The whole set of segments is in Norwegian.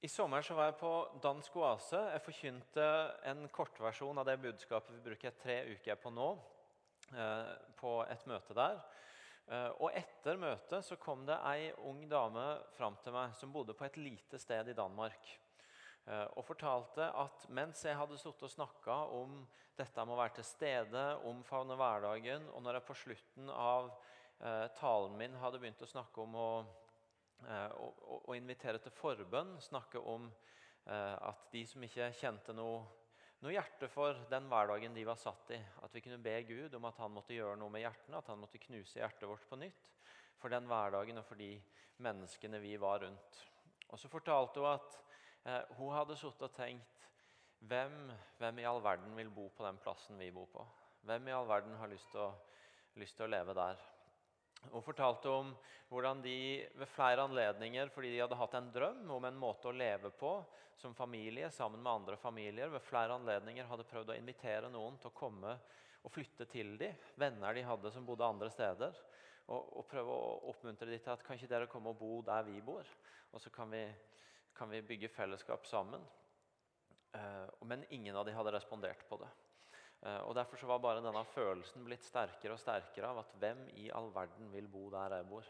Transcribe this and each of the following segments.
I sommer så var jeg på Dansk Oase. Jeg forkynte en kortversjon av det budskapet vi bruker tre uker på nå, eh, på et møte der. Eh, og etter møtet så kom det ei ung dame fram til meg som bodde på et lite sted i Danmark. Eh, og fortalte at mens jeg hadde sittet og snakka om dette med å være til stede, omfavne hverdagen, og når jeg på slutten av talen min hadde begynt å snakke om å Eh, og, invitere til forbønn. Snakke om eh, at de som ikke kjente noe, noe, hjerte for den hverdagen de var satt i, at vi kunne be Gud om at han måtte gjøre noe med hjertene, at han måtte knuse hjertet vårt på nytt for den hverdagen og for de menneskene vi var rundt. Og Så fortalte hun at eh, hun hadde sittet og tenkt hvem, hvem, i all verden vil bo på den plassen vi bor på? Hvem i all verden har lyst til å, lyst til å leve der? Og fortalte om hvordan de ved flere anledninger, fordi de hadde hatt en drøm om en måte å leve på som familie sammen med andre familier, ved flere anledninger hadde prøvd å invitere noen til å komme og flytte til dem, venner de hadde som bodde andre steder, og, og prøve å oppmuntre dem til at kan ikke dere komme og bo der vi bor, og så kan vi, kan vi bygge fellesskap sammen. Uh, men ingen av dem hadde respondert på det. Eh, og Derfor så var bare denne følelsen blitt sterkere og sterkere av at hvem i all verden vil bo der jeg bor?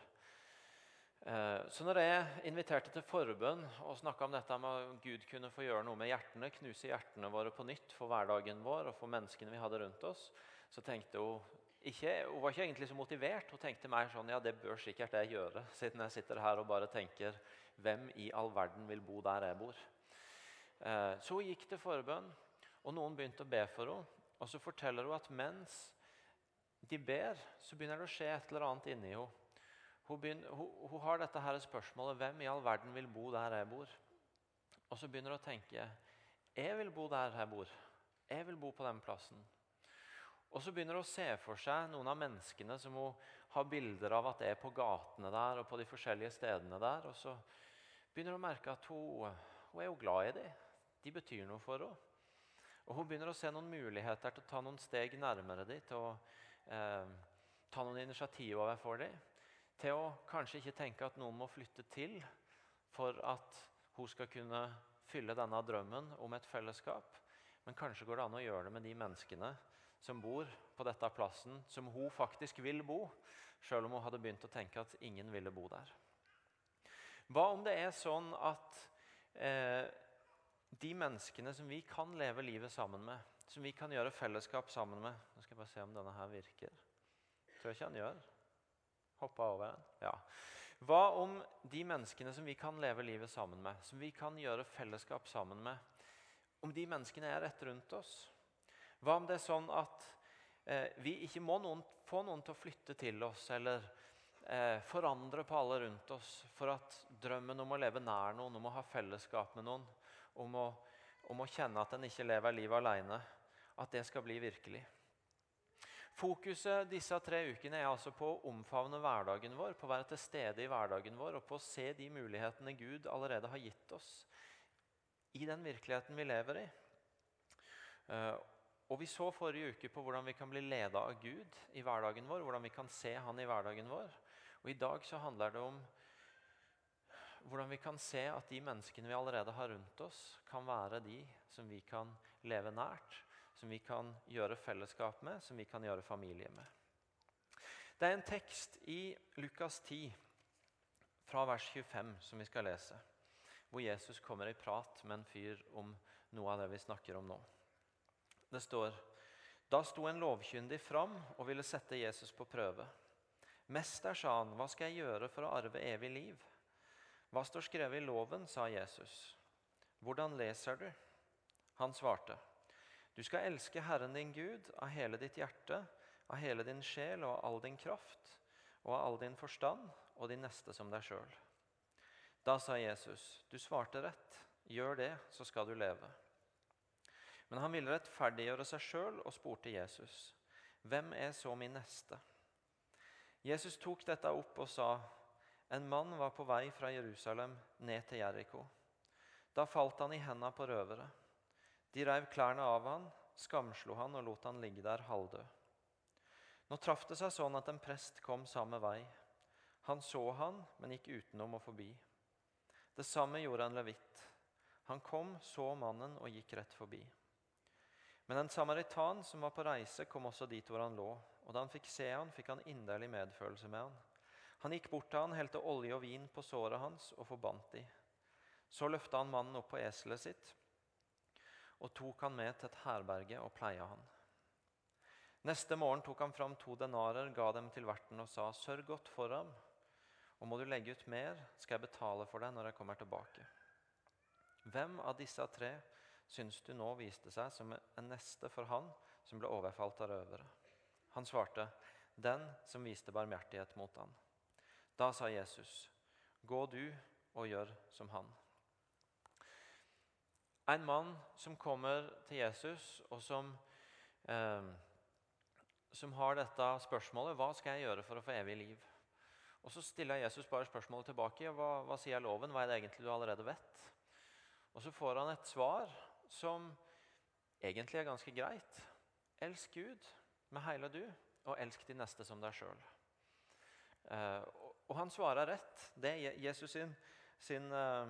Eh, så når jeg inviterte til forbønn og snakka om dette med at Gud kunne få gjøre noe med hjertene, knuse hjertene våre på nytt for hverdagen vår og for menneskene vi hadde rundt oss, så tenkte hun ikke, Hun var ikke egentlig så motivert. Hun tenkte mer sånn ja, det bør sikkert jeg gjøre, siden jeg sitter her og bare tenker hvem i all verden vil bo der jeg bor? Eh, så hun gikk til forbønn, og noen begynte å be for henne. Og så forteller hun at mens de ber, så begynner det å skje et eller annet inni henne. Hun, begynner, hun, hun, har dette her spørsmålet hvem i all verden vil bo der jeg bor? Og så begynner hun å tenke jeg vil bo der jeg bor. Jeg vil bo på den plassen. Og så begynner hun å se for seg noen av menneskene som hun har bilder av at er på gatene der og på de forskjellige stedene der. Og så begynner hun å merke at hun, hun er jo glad i dem. De betyr noe for henne. Og Hun begynner å se noen muligheter til å ta noen steg nærmere dem, til å eh, ta noen initiativ overfor dem. Til å kanskje ikke tenke at noen må flytte til for at hun skal kunne fylle denne drømmen om et fellesskap. Men kanskje går det an å gjøre det med de menneskene som bor på dette plassen, som hun faktisk vil bo, selv om hun hadde begynt å tenke at ingen ville bo der. Hva om det er sånn at eh, de menneskene som vi kan leve livet sammen med, som vi kan gjøre fellesskap sammen med Nå skal jeg bare se om denne her virker. Tror jeg ikke han gjør. Hoppa over den. Ja. Hva om de menneskene som vi kan leve livet sammen med, som vi kan gjøre fellesskap sammen med, om de menneskene er rett rundt oss? Hva om det er sånn at eh, vi ikke må noen, få noen til å flytte til oss eller eh, forandre på alle rundt oss for at drømmen om å leve nær noen, om å ha fellesskap med noen, om å, om å kjenne at en ikke lever livet alene, at det skal bli virkelig. Fokuset disse tre ukene er altså på å omfavne hverdagen vår, på å være til stede i hverdagen vår og på å se de mulighetene Gud allerede har gitt oss i den virkeligheten vi lever i. Eh, og Vi så forrige uke på hvordan vi kan bli leda av Gud i hverdagen vår. hvordan vi kan se Han i hverdagen vår. Og I dag så handler det om hvordan vi kan se at de menneskene vi allerede har rundt oss, kan være de som vi kan leve nært, som vi kan gjøre fellesskap med, som vi kan gjøre familie med. Det er en tekst i Lukas 10, fra vers 25, som vi skal lese, hvor Jesus kommer i prat med en fyr om noe av det vi snakker om nå. Det står Da sto en lovkyndig fram og ville sette Jesus på prøve. Mester, sa han, hva skal jeg gjøre for å arve evig liv? Hva står skrevet i loven, sa Jesus. Hvordan leser du? Han svarte. Du skal elske Herren din Gud av hele ditt hjerte, av hele din sjel og av all din kraft, og av all din forstand, og din neste som deg sjøl. Da sa Jesus, du svarte rett, gjør det, så skal du leve. Men han ville rettferdiggjøre seg sjøl og spurte Jesus, hvem er så min neste? Jesus tok dette opp og sa, en mann var på vei fra Jerusalem ned til Jeriko. Da falt han i hendene på røvere. De reiv klærne av han, skamslo han og lot han ligge der halvdød. Nå traff det seg sånn at en prest kom samme vei. Han så han, men gikk utenom og forbi. Det samme gjorde en levitt. Han kom, så mannen og gikk rett forbi. Men en samaritan som var på reise, kom også dit hvor han lå. Og da han fikk se han, fikk han inderlig medfølelse med han. Han gikk bort til han, helte olje og vin på såret hans og forbandt de. Så løfta han mannen opp på eselet sitt og tok han med til et herberge og pleia han. Neste morgen tok han fram to denarer, ga dem til verten og sa:" Sørg godt for ham, og må du legge ut mer, skal jeg betale for deg når jeg kommer tilbake. Hvem av disse tre syns du nå viste seg som en neste for han som ble overfalt av røvere? Han svarte, den som viste barmhjertighet mot han. Da sa Jesus, gå du og gjør som han. En mann som kommer til Jesus, og som, eh, som har dette spørsmålet Hva skal jeg gjøre for å få evig liv? Og Så stiller Jesus bare spørsmålet tilbake. Hva, hva sier loven? Hva er det egentlig du allerede vet? Og Så får han et svar som egentlig er ganske greit. Elsk Gud med hele du, og elsk de neste som deg sjøl. Eh, og han svarer rett. Det er Jesus sin, sin uh,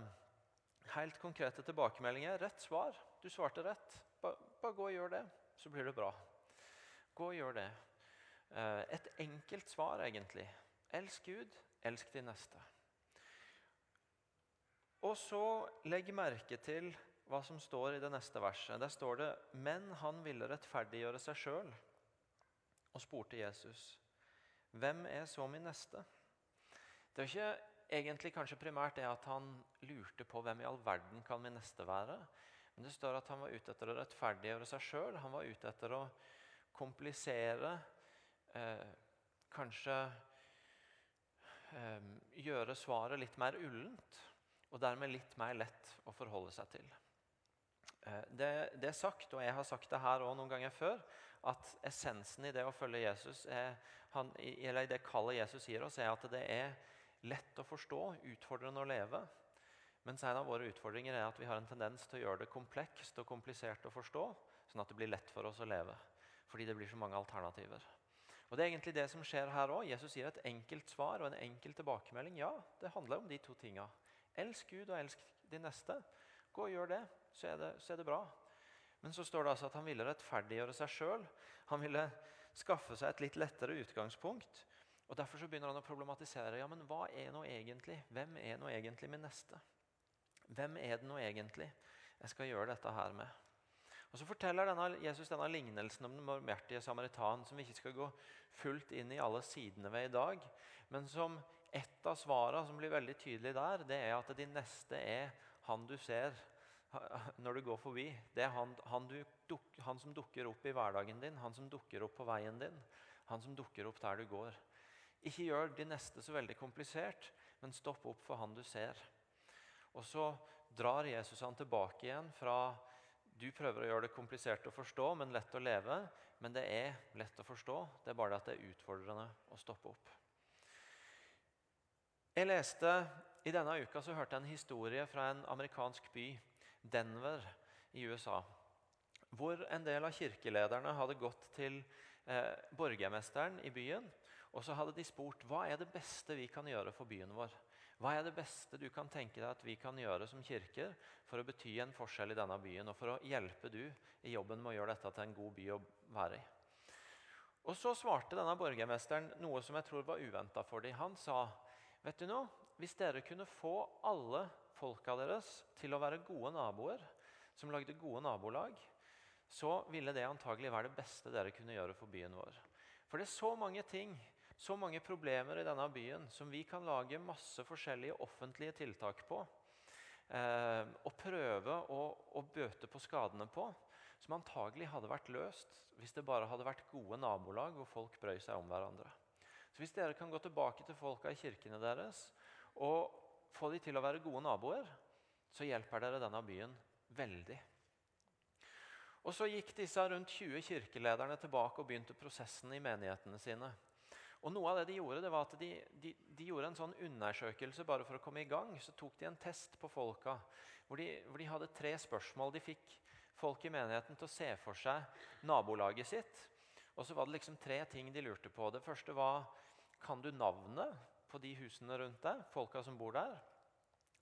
helt konkrete tilbakemeldinger. Rett svar. Du svarte rett. Bare, bare gå og gjør det, så blir det bra. Gå og gjør det. Uh, et enkelt svar, egentlig. Elsk Gud, elsk de neste. Og så legg merke til hva som står i det neste verset. Der står det Men han ville rettferdiggjøre seg sjøl og spurte Jesus, hvem er så min neste? Det er ikke egentlig kanskje primært det at han lurte på hvem i all verden kan min neste være. Men det står at han var ute etter å rettferdiggjøre seg sjøl. Han var ute etter å komplisere, eh, kanskje eh, gjøre svaret litt mer ullent, og dermed litt mer lett å forholde seg til. Eh, det, det, er sagt, og jeg har sagt det her også noen ganger før, at essensen i det å følge Jesus, er, han, eller det kallet Jesus gir oss, er at det er lett å forstå, utfordrende å leve. Mens en av våre utfordringer er at vi har en tendens til å gjøre det komplekst og komplisert å forstå, sånn at det blir lett for oss å leve. Fordi det blir så mange alternativer. Og Det er egentlig det som skjer her òg. Jesus gir et enkelt svar og en enkel tilbakemelding. Ja, det handler om de to tinga. Elsk Gud og elsk de neste. Gå og gjør det, så er det, så er det bra. Men så står det altså at han ville rettferdiggjøre seg sjøl. Han ville skaffe seg et litt lettere utgangspunkt. Og Derfor så begynner han å problematisere. ja, men hva er nå egentlig? Hvem er nå egentlig min neste? Hvem er det nå egentlig jeg skal gjøre dette her med? Og Så forteller denne, Jesus denne lignelsen om den barmhjertige samaritan, som vi ikke skal gå fullt inn i alle sidene ved i dag, men som et av svarene som blir veldig tydelig der, det er at din neste er han du ser når du går forbi. Det er han, han, du, han som dukker opp i hverdagen din, han som dukker opp på veien din, han som dukker opp der du går. Ikke gjør de neste så veldig komplisert, men stopp opp for han du ser. Og så drar Jesus han tilbake igjen fra du prøver å gjøre det komplisert å forstå, men lett å leve. Men det er lett å forstå, det er bare at det er utfordrende å stoppe opp. Jeg leste, I denne uka så hørte jeg en historie fra en amerikansk by, Denver i USA. Hvor en del av kirkelederne hadde gått til eh, borgermesteren i byen og så hadde de spurt hva er det beste vi kan gjøre for byen vår. Hva er det beste du kan tenke deg at vi kan gjøre som kirker for å bety en forskjell i denne byen, og for å hjelpe du i jobben med å gjøre dette til en god by å være i? Og Så svarte denne borgermesteren noe som jeg tror var uventa for dem. Han sa vet du noe, hvis dere kunne få alle folka deres til å være gode naboer, som lagde gode nabolag, så ville det antagelig være det beste dere kunne gjøre for byen vår. For det er så mange ting så mange problemer i denne byen som vi kan lage masse forskjellige offentlige tiltak på. Eh, og prøve å, å, bøte på skadene på. Som antagelig hadde vært løst hvis det bare hadde vært gode nabolag hvor folk brøy seg om hverandre. Så Hvis dere kan gå tilbake til folka i kirkene deres og få dem til å være gode naboer, så hjelper dere denne byen veldig. Og Så gikk disse rundt 20 kirkelederne tilbake og begynte prosessen i menighetene sine. Og noe av det De gjorde det var at de, de, de, gjorde en sånn undersøkelse bare for å komme i gang. Så tok de en test på folka hvor de, hvor de hadde tre spørsmål. De fikk folk i menigheten til å se for seg nabolaget sitt. Og så var det liksom tre ting de lurte på. Det første var kan du navnet på de husene rundt deg, folka som bor der.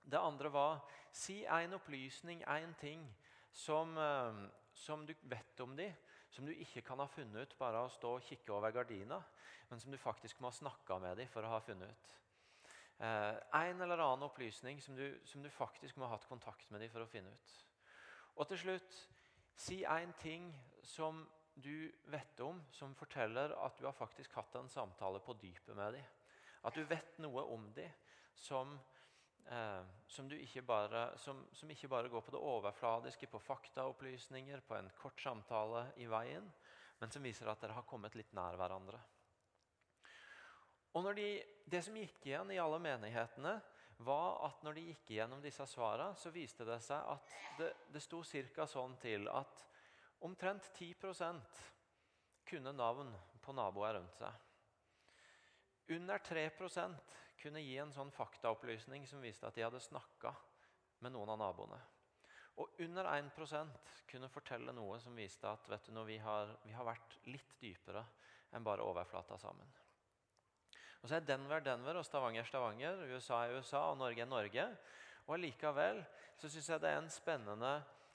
Det andre var si en opplysning, en ting, som, eh, som du vet om dem, som du ikke kan ha funnet ut bare av å stå og kikke over gardina, men som du faktisk må ha snakka med dem for å ha funnet ut. Eh, en eller annen opplysning som du, som du faktisk må ha hatt kontakt med dem for å finne ut. Og til slutt, si en ting som du vet om, som forteller at du har faktisk hatt en samtale på dypet med dem. At du vet noe om dem som eh, som, ikke bare, som, som, ikke bare går på det overfladiske, på faktaopplysninger, på en kort samtale i veien, men som viser at dere har kommet litt nær hverandre. Og de, Det som gikk igjen i alle menighetene, var at når de gikk igjennom disse svarene, så viste det seg at det, det sto ca. sånn til at omtrent 10% kunne navn på naboer rundt seg. Under 3 kunne gi en sånn faktaopplysning som viste at de hadde snakka med noen av naboene. Og under 1% kunne fortelle noe som viste at vet du, når vi, har, vi har vært litt dypere enn bare overflata sammen. Og så er Denver Denver og Stavanger Stavanger, USA er USA og Norge er Norge. Og Allikevel så syns jeg det er en spennende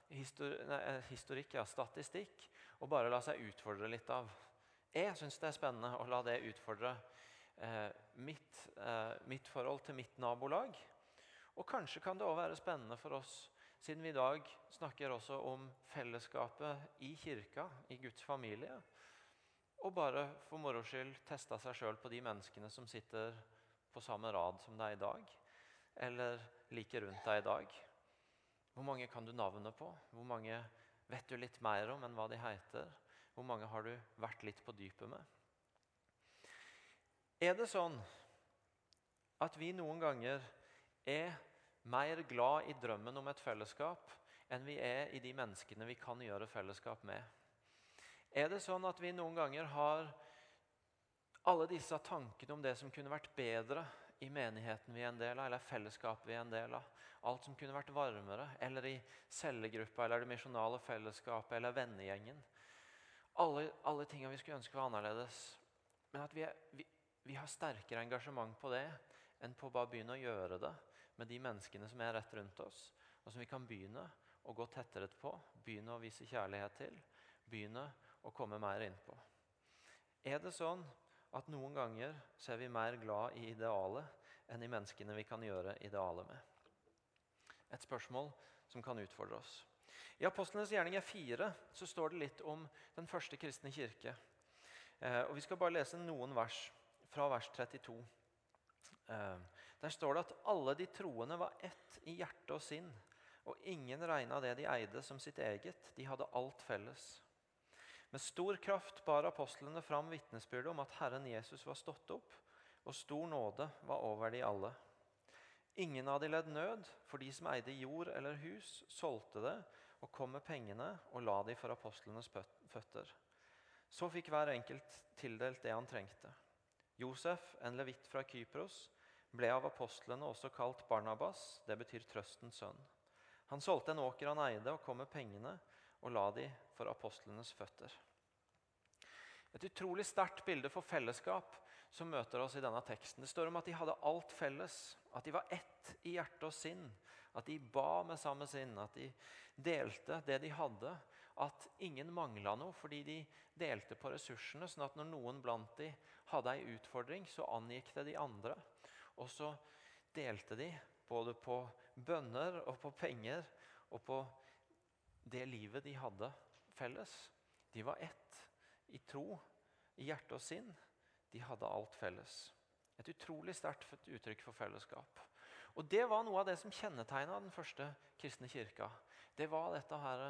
eh, historikk, ja, statistikk å bare la seg utfordre litt av. Jeg syns det er spennende å la det utfordre eh, mitt, eh, mitt, forhold til mitt nabolag. Og kanskje kan det òg være spennende for oss, siden vi i dag snakker også om fellesskapet i kirka, i Guds familie, og bare for moro skyld teste seg sjøl på de menneskene som sitter på samme rad som deg i dag, eller like rundt deg i dag. Hvor mange kan du navnet på? Hvor mange vet du litt mer om enn hva de heter? Hvor mange har du vært litt på dypet med? Er det sånn at vi noen ganger er mer glad i drømmen om et fellesskap enn vi er i de menneskene vi kan gjøre fellesskap med? Er det sånn at vi noen ganger har alle disse tankene om det som kunne vært bedre i menigheten vi er en del av, eller fellesskapet vi er en del av? Alt som kunne vært varmere, eller i cellegruppa, eller det misjonale fellesskapet, eller vennegjengen. Alle, alle tingene vi skulle ønske var annerledes. Men at vi, er, vi, vi har sterkere engasjement på det enn på å bare begynne å gjøre det med de menneskene som er rett rundt oss, og som vi kan begynne å gå tettere på, begynne å vise kjærlighet til, begynne å komme mer innpå. Er det sånn at noen ganger så er vi mer glad i idealet enn i menneskene vi kan gjøre idealet med? Et spørsmål som kan utfordre oss. I Apostlenes gjerninger 4 så står det litt om den første kristne kirke. Eh, og Vi skal bare lese noen vers fra vers 32. Eh, der står det at alle de troende var ett i hjerte og sinn, og ingen regna det de eide, som sitt eget. De hadde alt felles. Med stor kraft bar apostlene fram vitnesbyrdet om at Herren Jesus var stått opp, og stor nåde var over de alle. Ingen av de ledd nød, for de som eide jord eller hus, solgte det og kom med pengene og la de for apostlenes føtter. Så fikk hver enkelt tildelt det han trengte. Josef, en levitt fra Kypros, ble av apostlene også kalt Barnabas, det betyr trøstens sønn. Han solgte en åker han eide, og kom med pengene og la de for apostlenes føtter. Et utrolig sterkt bilde for fellesskap som møter oss i denne teksten. Det står om at de hadde alt felles, at de var ett i hjerte og sinn. At de ba med samme sinn, at de delte det de hadde. At ingen mangla noe fordi de delte på ressursene. sånn at når noen blant de hadde ei utfordring, så angikk det de andre. Og så delte de både på bønner og på penger og på det livet de hadde felles. De var ett i tro, i hjerte og sinn. De hadde alt felles. Et utrolig sterkt uttrykk for fellesskap. Og Det var noe av det som kjennetegna den første kristne kirka. Det var dette her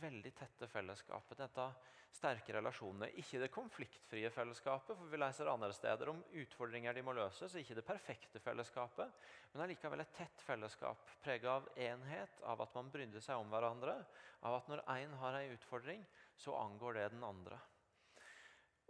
veldig tette fellesskapet. Dette sterke relasjonene. Ikke det konfliktfrie fellesskapet, for vi leser andre steder om utfordringer de må løses. Ikke det perfekte fellesskapet, men allikevel et tett fellesskap preget av enhet, av at man brydde seg om hverandre, av at når én har en utfordring, så angår det den andre.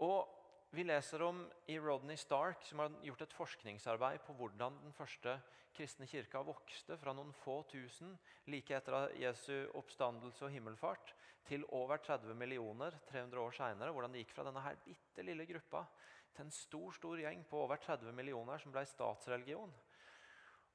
Og vi leser om i Rodney Stark, som har gjort et forskningsarbeid på hvordan den første kristne kirka vokste fra noen få tusen like etter Jesu oppstandelse og himmelfart til over 30 millioner 300 år seinere. Hvordan det gikk fra denne her bitte lille gruppa til en stor stor gjeng på over 30 millioner som ble statsreligion.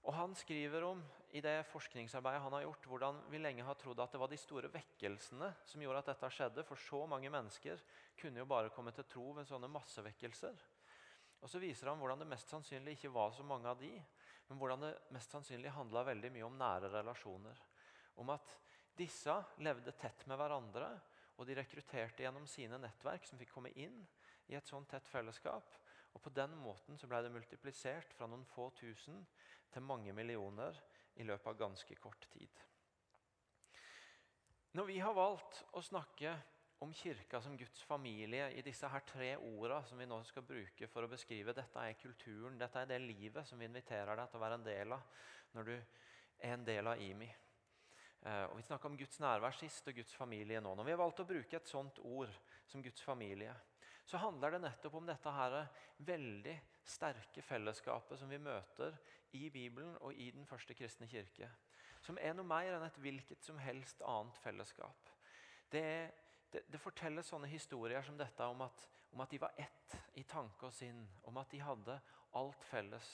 Og Han skriver om i det forskningsarbeidet han har gjort, hvordan vi lenge har trodd at det var de store vekkelsene som gjorde at dette skjedde. For så mange mennesker kunne jo bare komme til tro ved sånne massevekkelser. Og Så viser han hvordan det mest sannsynlig ikke var så mange av de, men hvordan det mest sannsynlig handla veldig mye om nære relasjoner. Om at disse levde tett med hverandre, og de rekrutterte gjennom sine nettverk som fikk komme inn i et sånt tett fellesskap. Og På den måten så ble det multiplisert fra noen få tusen til mange millioner i løpet av ganske kort tid. Når vi har valgt å snakke om kirka som Guds familie i disse her tre orda som vi nå skal bruke for å beskrive dette er kulturen, dette er det livet som vi inviterer deg til å være en del av når du er en del av IMI. Eh, og Vi snakka om Guds nærvær sist og Guds familie nå. Når vi har valgt å bruke et sånt ord som Guds familie, så handler det nettopp om dette her veldig sterke fellesskapet som vi møter i Bibelen og i den første kristne kirke. Som er noe mer enn et hvilket som helst annet fellesskap. Det, det, det fortelles sånne historier som dette om at, om at de var ett i tanke og sinn. Om at de hadde alt felles.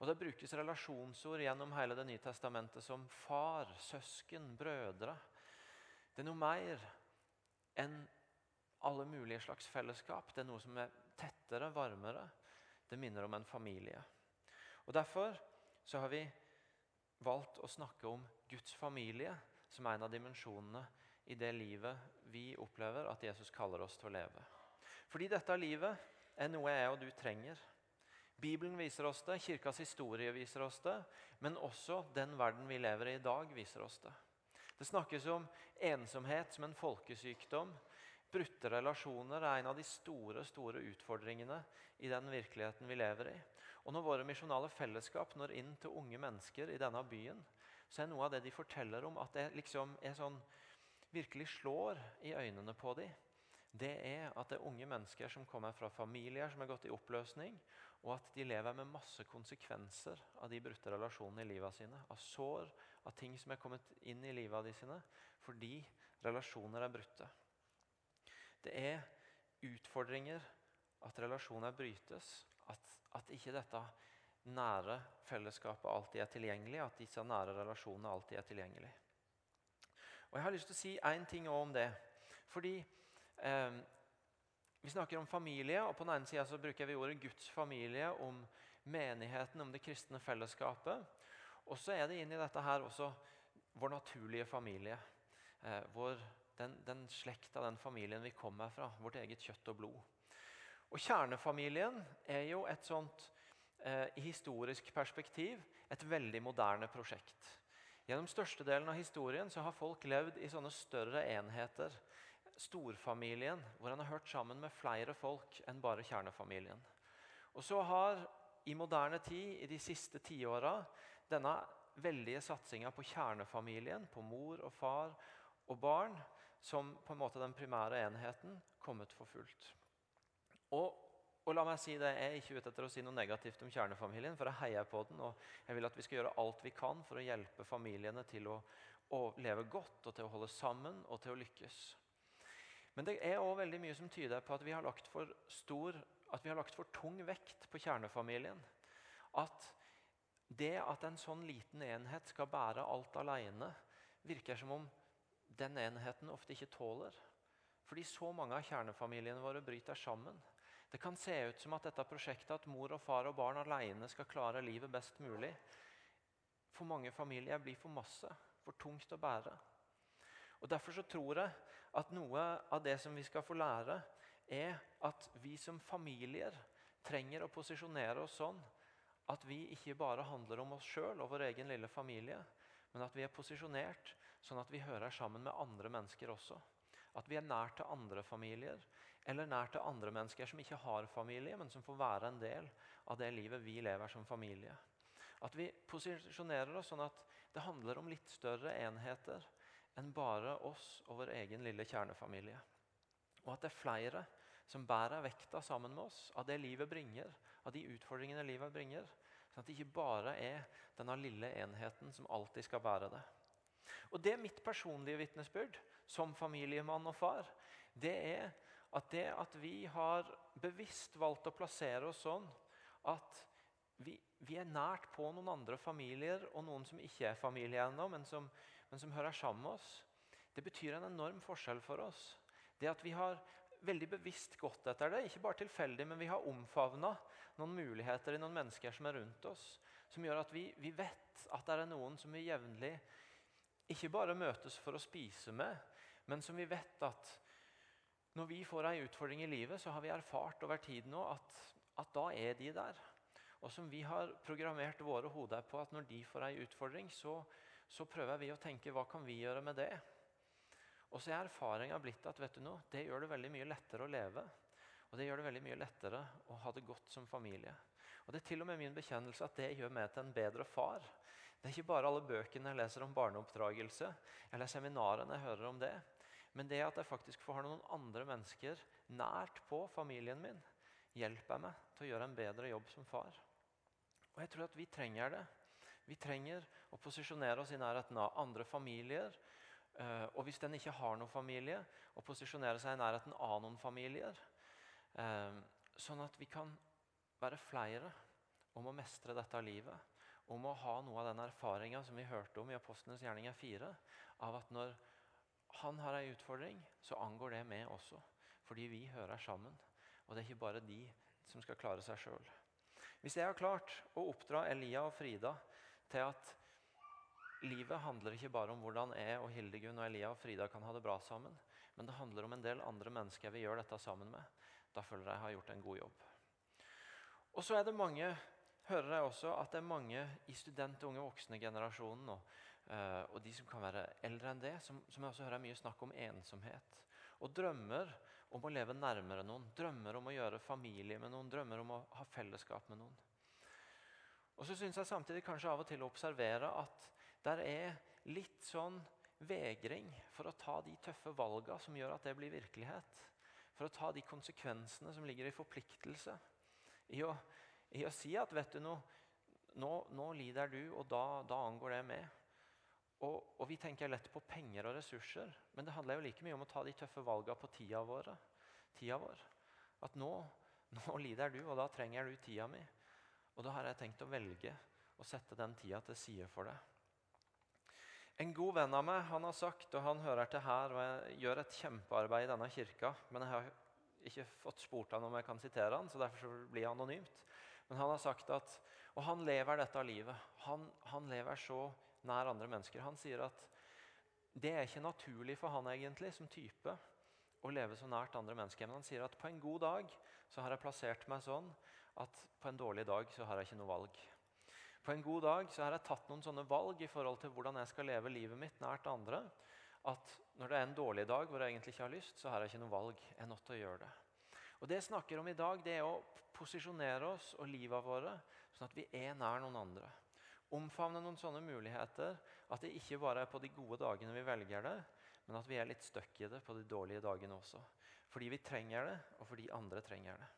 Og Det brukes relasjonsord gjennom hele Det nye testamentet som far, søsken, brødre. Det er noe mer enn alle mulige slags fellesskap. Det er noe som er tettere, varmere. Det minner om en familie. Og Derfor så har vi valgt å snakke om Guds familie som en av dimensjonene i det livet vi opplever at Jesus kaller oss til å leve. Fordi dette livet er noe jeg og du trenger. Bibelen viser oss det, kirkas historie viser oss det, men også den verden vi lever i i dag, viser oss det. Det snakkes om ensomhet som en folkesykdom, Brutte relasjoner er en av de store store utfordringene i den virkeligheten vi lever i. Og Når våre misjonale fellesskap når inn til unge mennesker i denne byen, så er noe av det de forteller om, at det liksom er sånn, virkelig slår i øynene på dem, det er at det er unge mennesker som kommer fra familier som er gått i oppløsning, og at de lever med masse konsekvenser av de brutte relasjonene i livet sine. Av sår, av ting som er kommet inn i livet av de sine fordi relasjoner er brutte. Det er utfordringer at relasjoner brytes. At, at ikke dette nære fellesskapet alltid er tilgjengelig. At disse nære relasjonene alltid er tilgjengelig. Og Jeg har lyst til å si én ting om det. Fordi eh, vi snakker om familie, og på den ene sida bruker vi ordet Guds familie om menigheten, om det kristne fellesskapet. Og så er det inn i dette her også vår naturlige familie. Eh, vår den, den slekta, den familien vi kommer fra. Vårt eget kjøtt og blod. Og Kjernefamilien er jo et sånt, eh, i historisk perspektiv, et veldig moderne prosjekt. Gjennom størstedelen av historien så har folk levd i sånne større enheter. Storfamilien, hvor en har hørt sammen med flere folk enn bare kjernefamilien. Og så har i moderne tid, i de siste tiåra, denne veldige satsinga på kjernefamilien, på mor og far og barn, som på en måte den primære enheten kommet for fullt. Og, og, la meg si det, Jeg er ikke ute etter å si noe negativt om kjernefamilien, for jeg heier på den. og Jeg vil at vi skal gjøre alt vi kan for å hjelpe familiene til å, å leve godt og til å holde sammen og til å lykkes. Men det er også veldig mye som tyder på at vi har lagt for stor, at vi har lagt for tung vekt på kjernefamilien. At det at en sånn liten enhet skal bære alt alene, virker som om den enheten ofte ikke tåler. Fordi så mange av kjernefamiliene våre bryter sammen. Det kan se ut som at dette prosjektet at mor og far og barn alene skal klare livet best mulig, for mange familier blir for masse, for tungt å bære. Og Derfor så tror jeg at noe av det som vi skal få lære, er at vi som familier trenger å posisjonere oss sånn at vi ikke bare handler om oss sjøl og vår egen lille familie, men at vi er posisjonert sånn at vi hører sammen med andre mennesker også. At vi er nær til andre familier, eller nær til andre mennesker som ikke har familie, men som får være en del av det livet vi lever som familie. At vi posisjonerer oss sånn at det handler om litt større enheter enn bare oss og vår egen lille kjernefamilie. Og at det er flere som bærer vekta sammen med oss av det livet bringer, av de utfordringene livet bringer. Sånn at det ikke bare er denne lille enheten som alltid skal bære det. Og Det er mitt personlige vitnesbyrd som familiemann og far. Det er at det at vi har bevisst valgt å plassere oss sånn at vi, vi, er nært på noen andre familier og noen som ikke er familie ennå, men, men, som hører sammen med oss. Det betyr en enorm forskjell for oss. Det at vi har veldig bevisst gått etter det, ikke bare tilfeldig, men vi har omfavna noen muligheter i noen mennesker som er rundt oss, som gjør at vi, vi vet at det er noen som vi jevnlig ikke bare møtes for å spise med, men som vi vet at når vi får ei utfordring i livet, så har vi erfart over tid nå at, at da er de der. Og som vi har programmert våre hoder på at når de får ei utfordring, så, så, prøver vi å tenke hva kan vi gjøre med det? Og så er erfaringa blitt at vet du noe, det gjør det veldig mye lettere å leve. Og det gjør det veldig mye lettere å ha det godt som familie. Og Det er til og med min bekjennelse at det gjør meg til en bedre far. Det er ikke bare alle bøkene jeg leser om barneoppdragelse, eller seminarene jeg hører om det. Men det at jeg faktisk får ha noen andre mennesker nært på familien min, hjelper meg til å gjøre en bedre jobb som far. Og jeg tror at vi trenger det. Vi trenger å posisjonere oss i nærheten av andre familier. Eh, og hvis den ikke har noen familie, å posisjonere seg i nærheten av noen familier. Eh, sånn at vi kan være flere om å mestre dette livet om å ha noe av den erfaringa som vi hørte om i Apostlenes gjerninger 4. Av at når han har ei utfordring, så angår det meg også. Fordi vi hører sammen. Og det er ikke bare de som skal klare seg sjøl. Hvis jeg har klart å oppdra Elia og Frida til at livet handler ikke bare om hvordan jeg og Hildegunn og Elia og Frida kan ha det bra sammen, men det handler om en del andre mennesker vi gjør dette sammen med, da føler jeg jeg har gjort en god jobb. Og så er det mange hører jeg også at det er mange i student- og unge voksne-generasjonen og, uh, og de som kan være eldre enn det, som, som jeg også hører mye snakk om ensomhet. Og drømmer om å leve nærmere noen, drømmer om å gjøre familie med noen, drømmer om å ha fellesskap med noen. Og så syns jeg samtidig kanskje av og til å observere at der er litt sånn vegring for å ta de tøffe valga som gjør at det blir virkelighet. For å ta de konsekvensene som ligger i forpliktelse. I å i å si at vet du noe, nå, nå lider du, og da, da angår det meg. Og, og, Vi tenker lett på penger og ressurser, men det handler jo like mye om å ta de tøffe valgene på tida, våre, tida vår. At nå, nå lider du, og da trenger du tida mi. Og da har jeg tenkt å velge å sette den tida til side for deg. En god venn av meg han har sagt, og han hører til her, og jeg gjør et kjempearbeid i denne kirka, men jeg har ikke fått spurt han om jeg kan sitere han, så derfor blir det anonymt. Men han har sagt at Og han lever dette livet. Han, han lever så nær andre mennesker. Han sier at det er ikke naturlig for han egentlig som type å leve så nært andre mennesker. Men han sier at på en god dag så har jeg plassert meg sånn at på en dårlig dag så har jeg ikke noe valg. På en god dag så har jeg tatt noen sånne valg i forhold til hvordan jeg skal leve livet mitt nært andre. At når det er en dårlig dag hvor jeg egentlig ikke har lyst, så har jeg ikke noe valg. Jeg er nødt til å gjøre det. Og Det jeg snakker om i dag, det er å posisjonere oss og livet våre sånn at vi er nær noen andre. Omfavne noen sånne muligheter. At det ikke bare er på de gode dagene vi velger det, men at vi er litt stuck i det på de dårlige dagene også. Fordi vi trenger det, og fordi andre trenger det.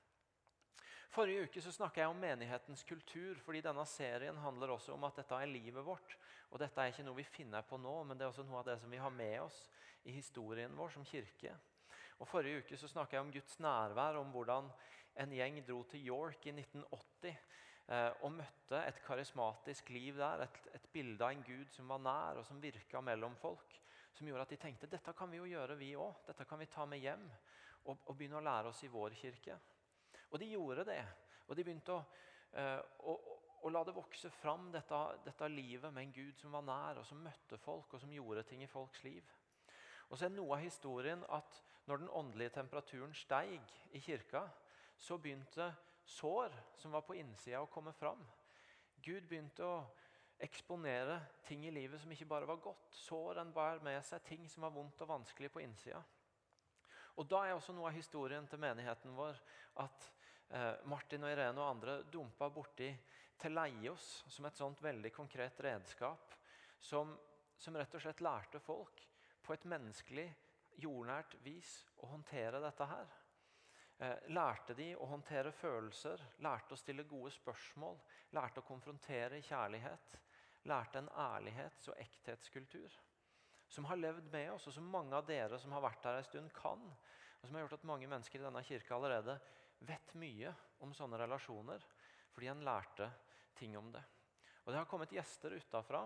Forrige uke så snakka jeg om menighetens kultur. fordi Denne serien handler også om at dette er livet vårt. Og Dette er ikke noe vi finner på nå, men det er også noe av det som vi har med oss i historien vår som kirke. Og Forrige uke så snakka jeg om Guds nærvær, om hvordan en gjeng dro til York i 1980 eh, og møtte et karismatisk liv der. Et, et, bilde av en Gud som var nær, og som virka mellom folk. Som gjorde at de tenkte dette kan vi jo gjøre, vi òg. Dette kan vi ta med hjem og, og, begynne å lære oss i vår kirke. Og de gjorde det. Og de begynte å, eh, å, å la det vokse fram, dette, dette livet med en Gud som var nær, og som møtte folk, og som gjorde ting i folks liv. Og så er noe av historien at når den åndelige temperaturen steig i kirka, så begynte sår som var på innsida, å komme fram. Gud begynte å eksponere ting i livet som ikke bare var godt. Sår en bar med seg ting som var vondt og vanskelig på innsida. Og Da er også noe av historien til menigheten vår at eh, Martin og Irene og andre dumpa borti Teleios som et sånt veldig konkret redskap som, som rett og slett lærte folk på et menneskelig, jordnært vis å håndtere dette her. Eh, lærte de å håndtere følelser, lærte å stille gode spørsmål, lærte å konfrontere kjærlighet. Lærte en ærlighets- og ekthetskultur som har levd med oss, og som mange av dere som har vært her en stund, kan. Og som har gjort at mange mennesker i denne kirka allerede vet mye om sånne relasjoner. Fordi en lærte ting om det. Og Det har kommet gjester utafra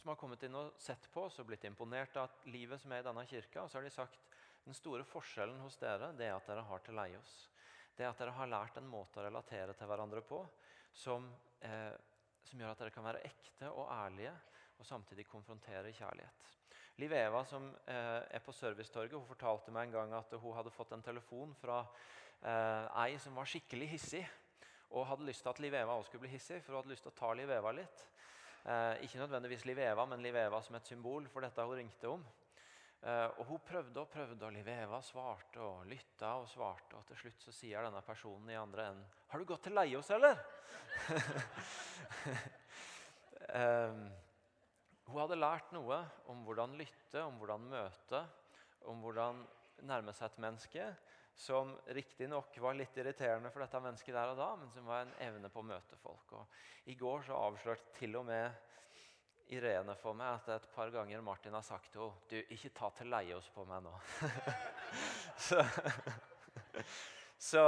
som har kommet inn og sett på oss og blitt imponert av livet som er i denne kirka. Og så har de sagt den store forskjellen hos dere det er at dere har til leie oss. Det er at dere har lært en måte å relatere til hverandre på som, eh, som gjør at dere kan være ekte og ærlige og samtidig konfrontere kjærlighet. Liv Eva som eh, er på Servicetorget, hun fortalte meg en gang at hun hadde fått en telefon fra eh, ei som var skikkelig hissig, og hadde lyst til at Liv Eva også skulle bli hissig, for hun hadde lyst til å ta Liv Eva litt. Eh, ikke nødvendigvis Liv Eva, men Liv Eva som et symbol for dette hun ringte om. Eh, og Hun prøvde og prøvde, og Liv Eva svarte og lytta og svarte. og Til slutt så sier denne personen i andre enden 'Har du gått til Leios, eller?' eh, hun hadde lært noe om hvordan lytte, om hvordan møte, om hvordan nærme seg et menneske som riktignok var litt irriterende for dette mennesket der og da, men som var en evne på å møte folk. Og I går så avslørte til og med Irene for meg at et par ganger Martin har sagt til henne du, ikke ta til leie oss på meg nå. så, så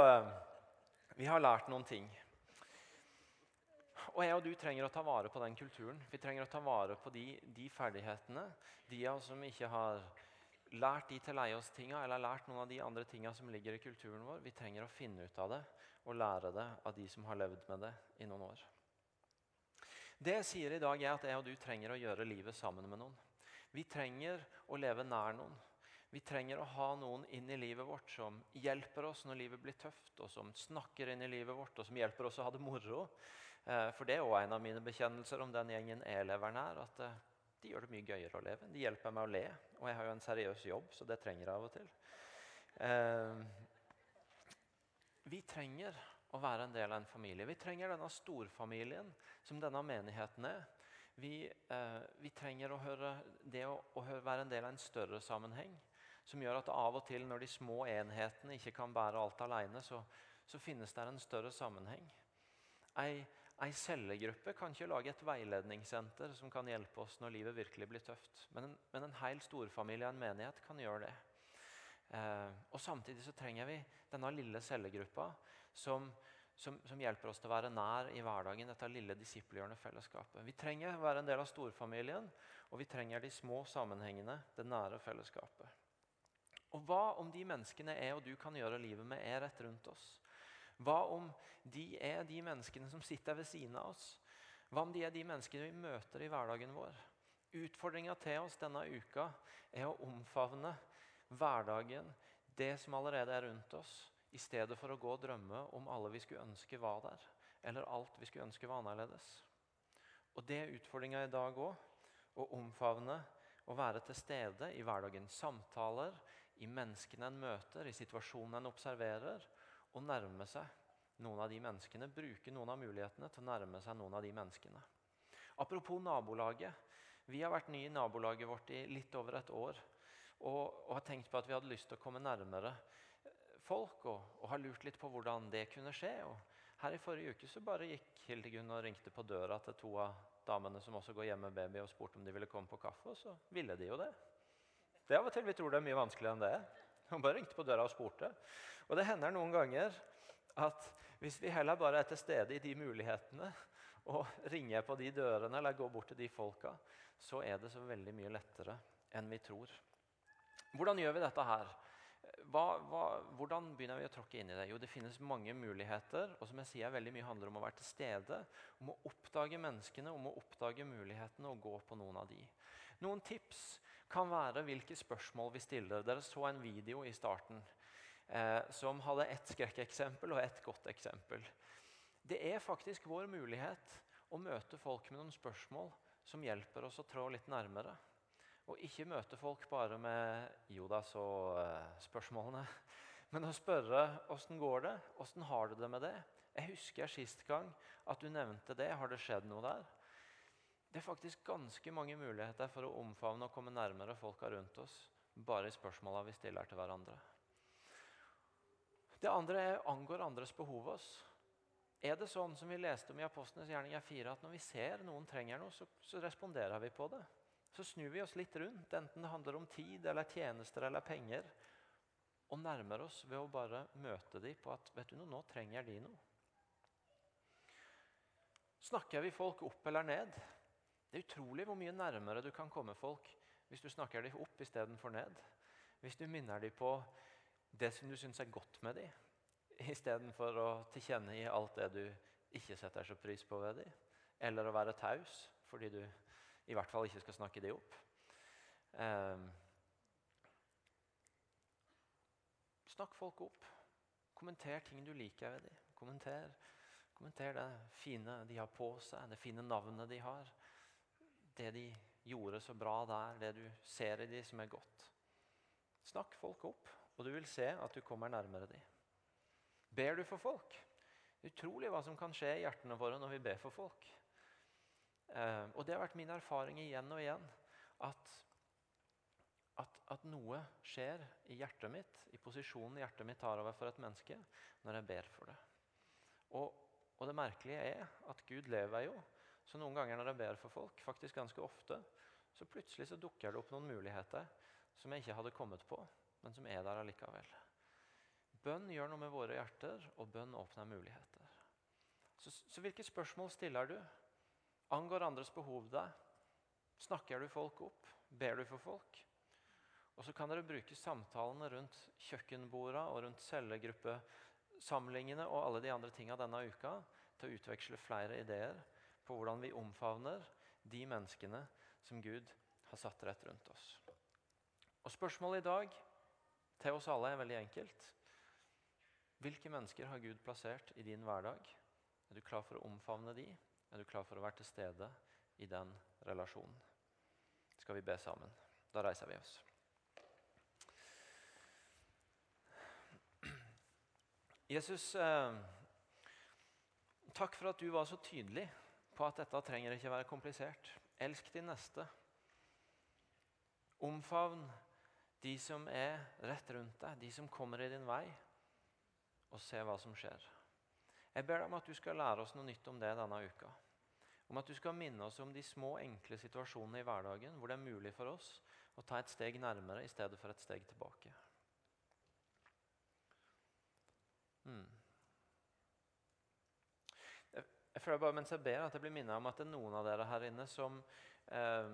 vi har lært noen ting. Og jeg og du trenger å ta vare på den kulturen. Vi trenger å ta vare på de, de ferdighetene. De av oss som ikke har lært de til leie oss tinga, eller lært noen av de andre tinga som ligger i kulturen vår. Vi trenger å finne ut av det og lære det av de som har levd med det i noen år. Det jeg sier i dag, er at jeg og du trenger å gjøre livet sammen med noen. Vi trenger å leve nær noen. Vi trenger å ha noen inn i livet vårt som hjelper oss når livet blir tøft, og som snakker inn i livet vårt, og som hjelper oss å ha det moro. Eh, for det er òg en av mine bekjennelser om den gjengen jeg lever nær. at eh, De gjør det mye gøyere å leve. De hjelper meg å le. Og jeg har jo en seriøs jobb, så det trenger jeg av og til. Eh, vi trenger å være en del av en familie. Vi trenger denne storfamilien som denne menigheten er. Vi, eh, vi trenger å høre det å, å, være en del av en større sammenheng. Som gjør at av og til, når de små enhetene ikke kan bære alt alene, så, så finnes det en større sammenheng. Ei, ei cellegruppe kan ikke lage et veiledningssenter som kan hjelpe oss når livet virkelig blir tøft. Men en, men en hel storfamilie, en menighet, kan gjøre det. Eh, og Samtidig så trenger vi denne lille cellegruppa som, som, som, hjelper oss til å være nær i hverdagen. dette lille disippelgjørende fellesskapet. Vi trenger å være en del av storfamilien, og vi trenger de små sammenhengene, det nære fellesskapet. Og Hva om de menneskene jeg og du kan gjøre livet med, er rett rundt oss? Hva om de er de menneskene som sitter ved siden av oss? Hva om de er de menneskene vi møter i hverdagen vår? Utfordringa til oss denne uka er å omfavne hverdagen, det som allerede er rundt oss, i stedet for å gå og drømme om alle vi skulle ønske var der, eller alt vi skulle ønske var annerledes. Og Det er utfordringa i dag òg. Å omfavne og være til stede i hverdagens samtaler, i menneskene en møter, i situasjonen en observerer, og nærme seg noen av de menneskene. Bruke noen av mulighetene til å nærme seg noen av de menneskene. Apropos nabolaget. Vi har vært nye i nabolaget vårt i litt over et år. Og, og har tenkt på at vi hadde lyst til å komme nærmere folk og, og, har lurt litt på hvordan det kunne skje. Og her I forrige uke så bare gikk Hildegunn og ringte på døra til to av damene som også går hjemme med baby, og spurte om de ville komme på kaffe, og så ville de jo det. Det er av og til vi tror det er mye vanskeligere enn det er. Hun bare ringte på døra og spurte. Og det hender noen ganger at hvis vi heller bare er til stede i de mulighetene og ringer på de dørene eller går bort til de folka, så er det så veldig mye lettere enn vi tror. Hvordan gjør vi dette her? hva, hva, hvordan begynner vi å tråkke inn i det? Jo, det finnes mange muligheter. Og som jeg sier, veldig mye handler om å være til stede. Om å oppdage menneskene, om å oppdage mulighetene og gå på noen av de. Noen tips kan være hvilke spørsmål vi stiller. Dere så en video i starten eh, som hadde ett skrekkeksempel og ett godt eksempel. Det er faktisk vår mulighet å møte folk med noen spørsmål som hjelper oss å trå litt nærmere. Og ikke møte folk bare med 'jo da, så'-spørsmålene. Eh, Men å spørre 'åssen går det', 'åssen har du det med det'? Jeg husker sist gang at du nevnte det. Har det skjedd noe der? Det er faktisk ganske mange muligheter for å omfavne og komme nærmere folka rundt oss bare i spørsmåla vi stiller til hverandre. Det andre er, angår andres behov oss. Er det sånn som vi leste om i Apostlenes gjerninger 4, at når vi ser noen trenger noe, så, så responderer vi på det? så snur vi oss litt rundt, enten det handler om tid eller tjenester eller penger, og nærmer oss ved å bare møte dem på at vet du noe, nå trenger de noe. Snakker vi folk opp eller ned? Det er utrolig hvor mye nærmere du kan komme folk hvis du snakker dem opp istedenfor ned. Hvis du minner dem på det som du syns er godt med dem, istedenfor å tilkjennegi alt det du ikke setter så pris på ved dem. Eller å være taus fordi du i hvert fall ikke skal snakke dem opp. Eh, snakk folk opp. Kommenter ting du liker ved dem. Kommenter, kommenter det fine de har på seg, det fine navnet de har. Det de gjorde så bra der, det du ser i de som er godt. Snakk folk opp, og du vil se at du kommer nærmere de. Ber du for folk? Utrolig hva som kan skje i hjertene våre når vi ber for folk. Eh, og det har vært min erfaring igjen og igjen at, at, at, noe skjer i hjertet mitt, i posisjonen hjertet mitt tar over for et menneske, når jeg ber for det. Og, og det merkelige er at Gud lever jo. Så noen ganger når jeg ber for folk, faktisk ganske ofte, så plutselig så dukker det opp noen muligheter som jeg ikke hadde kommet på, men som er der allikevel. Bønn gjør noe med våre hjerter, og bønn åpner muligheter. Så, så hvilke spørsmål stiller du? Angår andres behov deg? Snakker du folk opp? Ber du for folk? Og så kan dere bruke samtalene rundt kjøkkenborda og rundt cellegruppesamlingene og alle de andre tinga denne uka til å utveksle flere ideer på hvordan vi omfavner de menneskene som Gud har satt rett rundt oss. Og Spørsmålet i dag til oss alle er veldig enkelt. Hvilke mennesker har Gud plassert i din hverdag? Er du klar for å omfavne de? Er du klar for å være til stede i den relasjonen? Skal vi be sammen? Da reiser vi oss. Jesus, eh, takk for at du var så tydelig på at dette trenger ikke være komplisert. Elsk din neste. Omfavn de som er rett rundt deg, de som kommer i din vei, og se hva som skjer. Jeg ber deg om at du skal lære oss noe nytt om det denne uka. Om at du skal minne oss om de små, enkle situasjonene i hverdagen hvor det er mulig for oss å ta et steg nærmere i stedet for et steg tilbake. Hmm. Jeg føler bare mens jeg ber at jeg blir minnet om at det er noen av dere her inne som eh,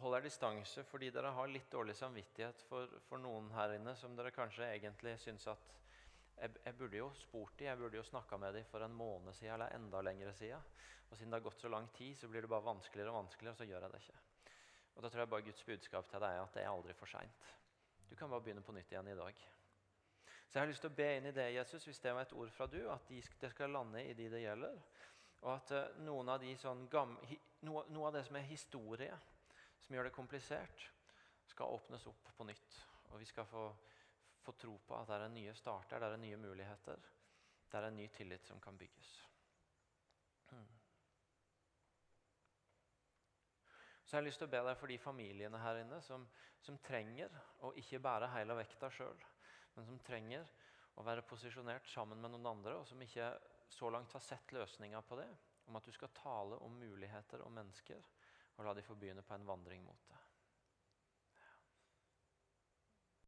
holder distanse fordi dere har litt dårlig samvittighet for, for, noen her inne som dere kanskje egentlig syns at jeg, jeg burde jo spurt dem, jeg burde jo snakka med dem for en måned siden eller enda lengre siden. Og siden det har gått så lang tid, så blir det bare vanskeligere og vanskeligere, og så gjør jeg det ikke. Og da tror jeg bare Guds budskap til deg er at det er aldri for seint. Du kan bare begynne på nytt igjen i dag. Så jeg har lyst til å be inn i det, Jesus, hvis det var et ord fra du, at de, det skal lande i de det gjelder. Og at uh, noen av de sånn hi, noe, noe, av det som er historie, som gjør det komplisert, skal åpnes opp på nytt. Og vi skal få, få tro på at det er nye starter, det er nye muligheter. Det er en ny tillit som kan bygges. Mm. Så jeg har lyst til å be deg for de familiene her inne som, som trenger å ikke bære hele vekta sjøl men som trenger å være posisjonert sammen med noen andre, og som ikke så langt har sett løsninga på det. Om at du skal tale om muligheter og mennesker, og la de få begynne på en vandring mot det.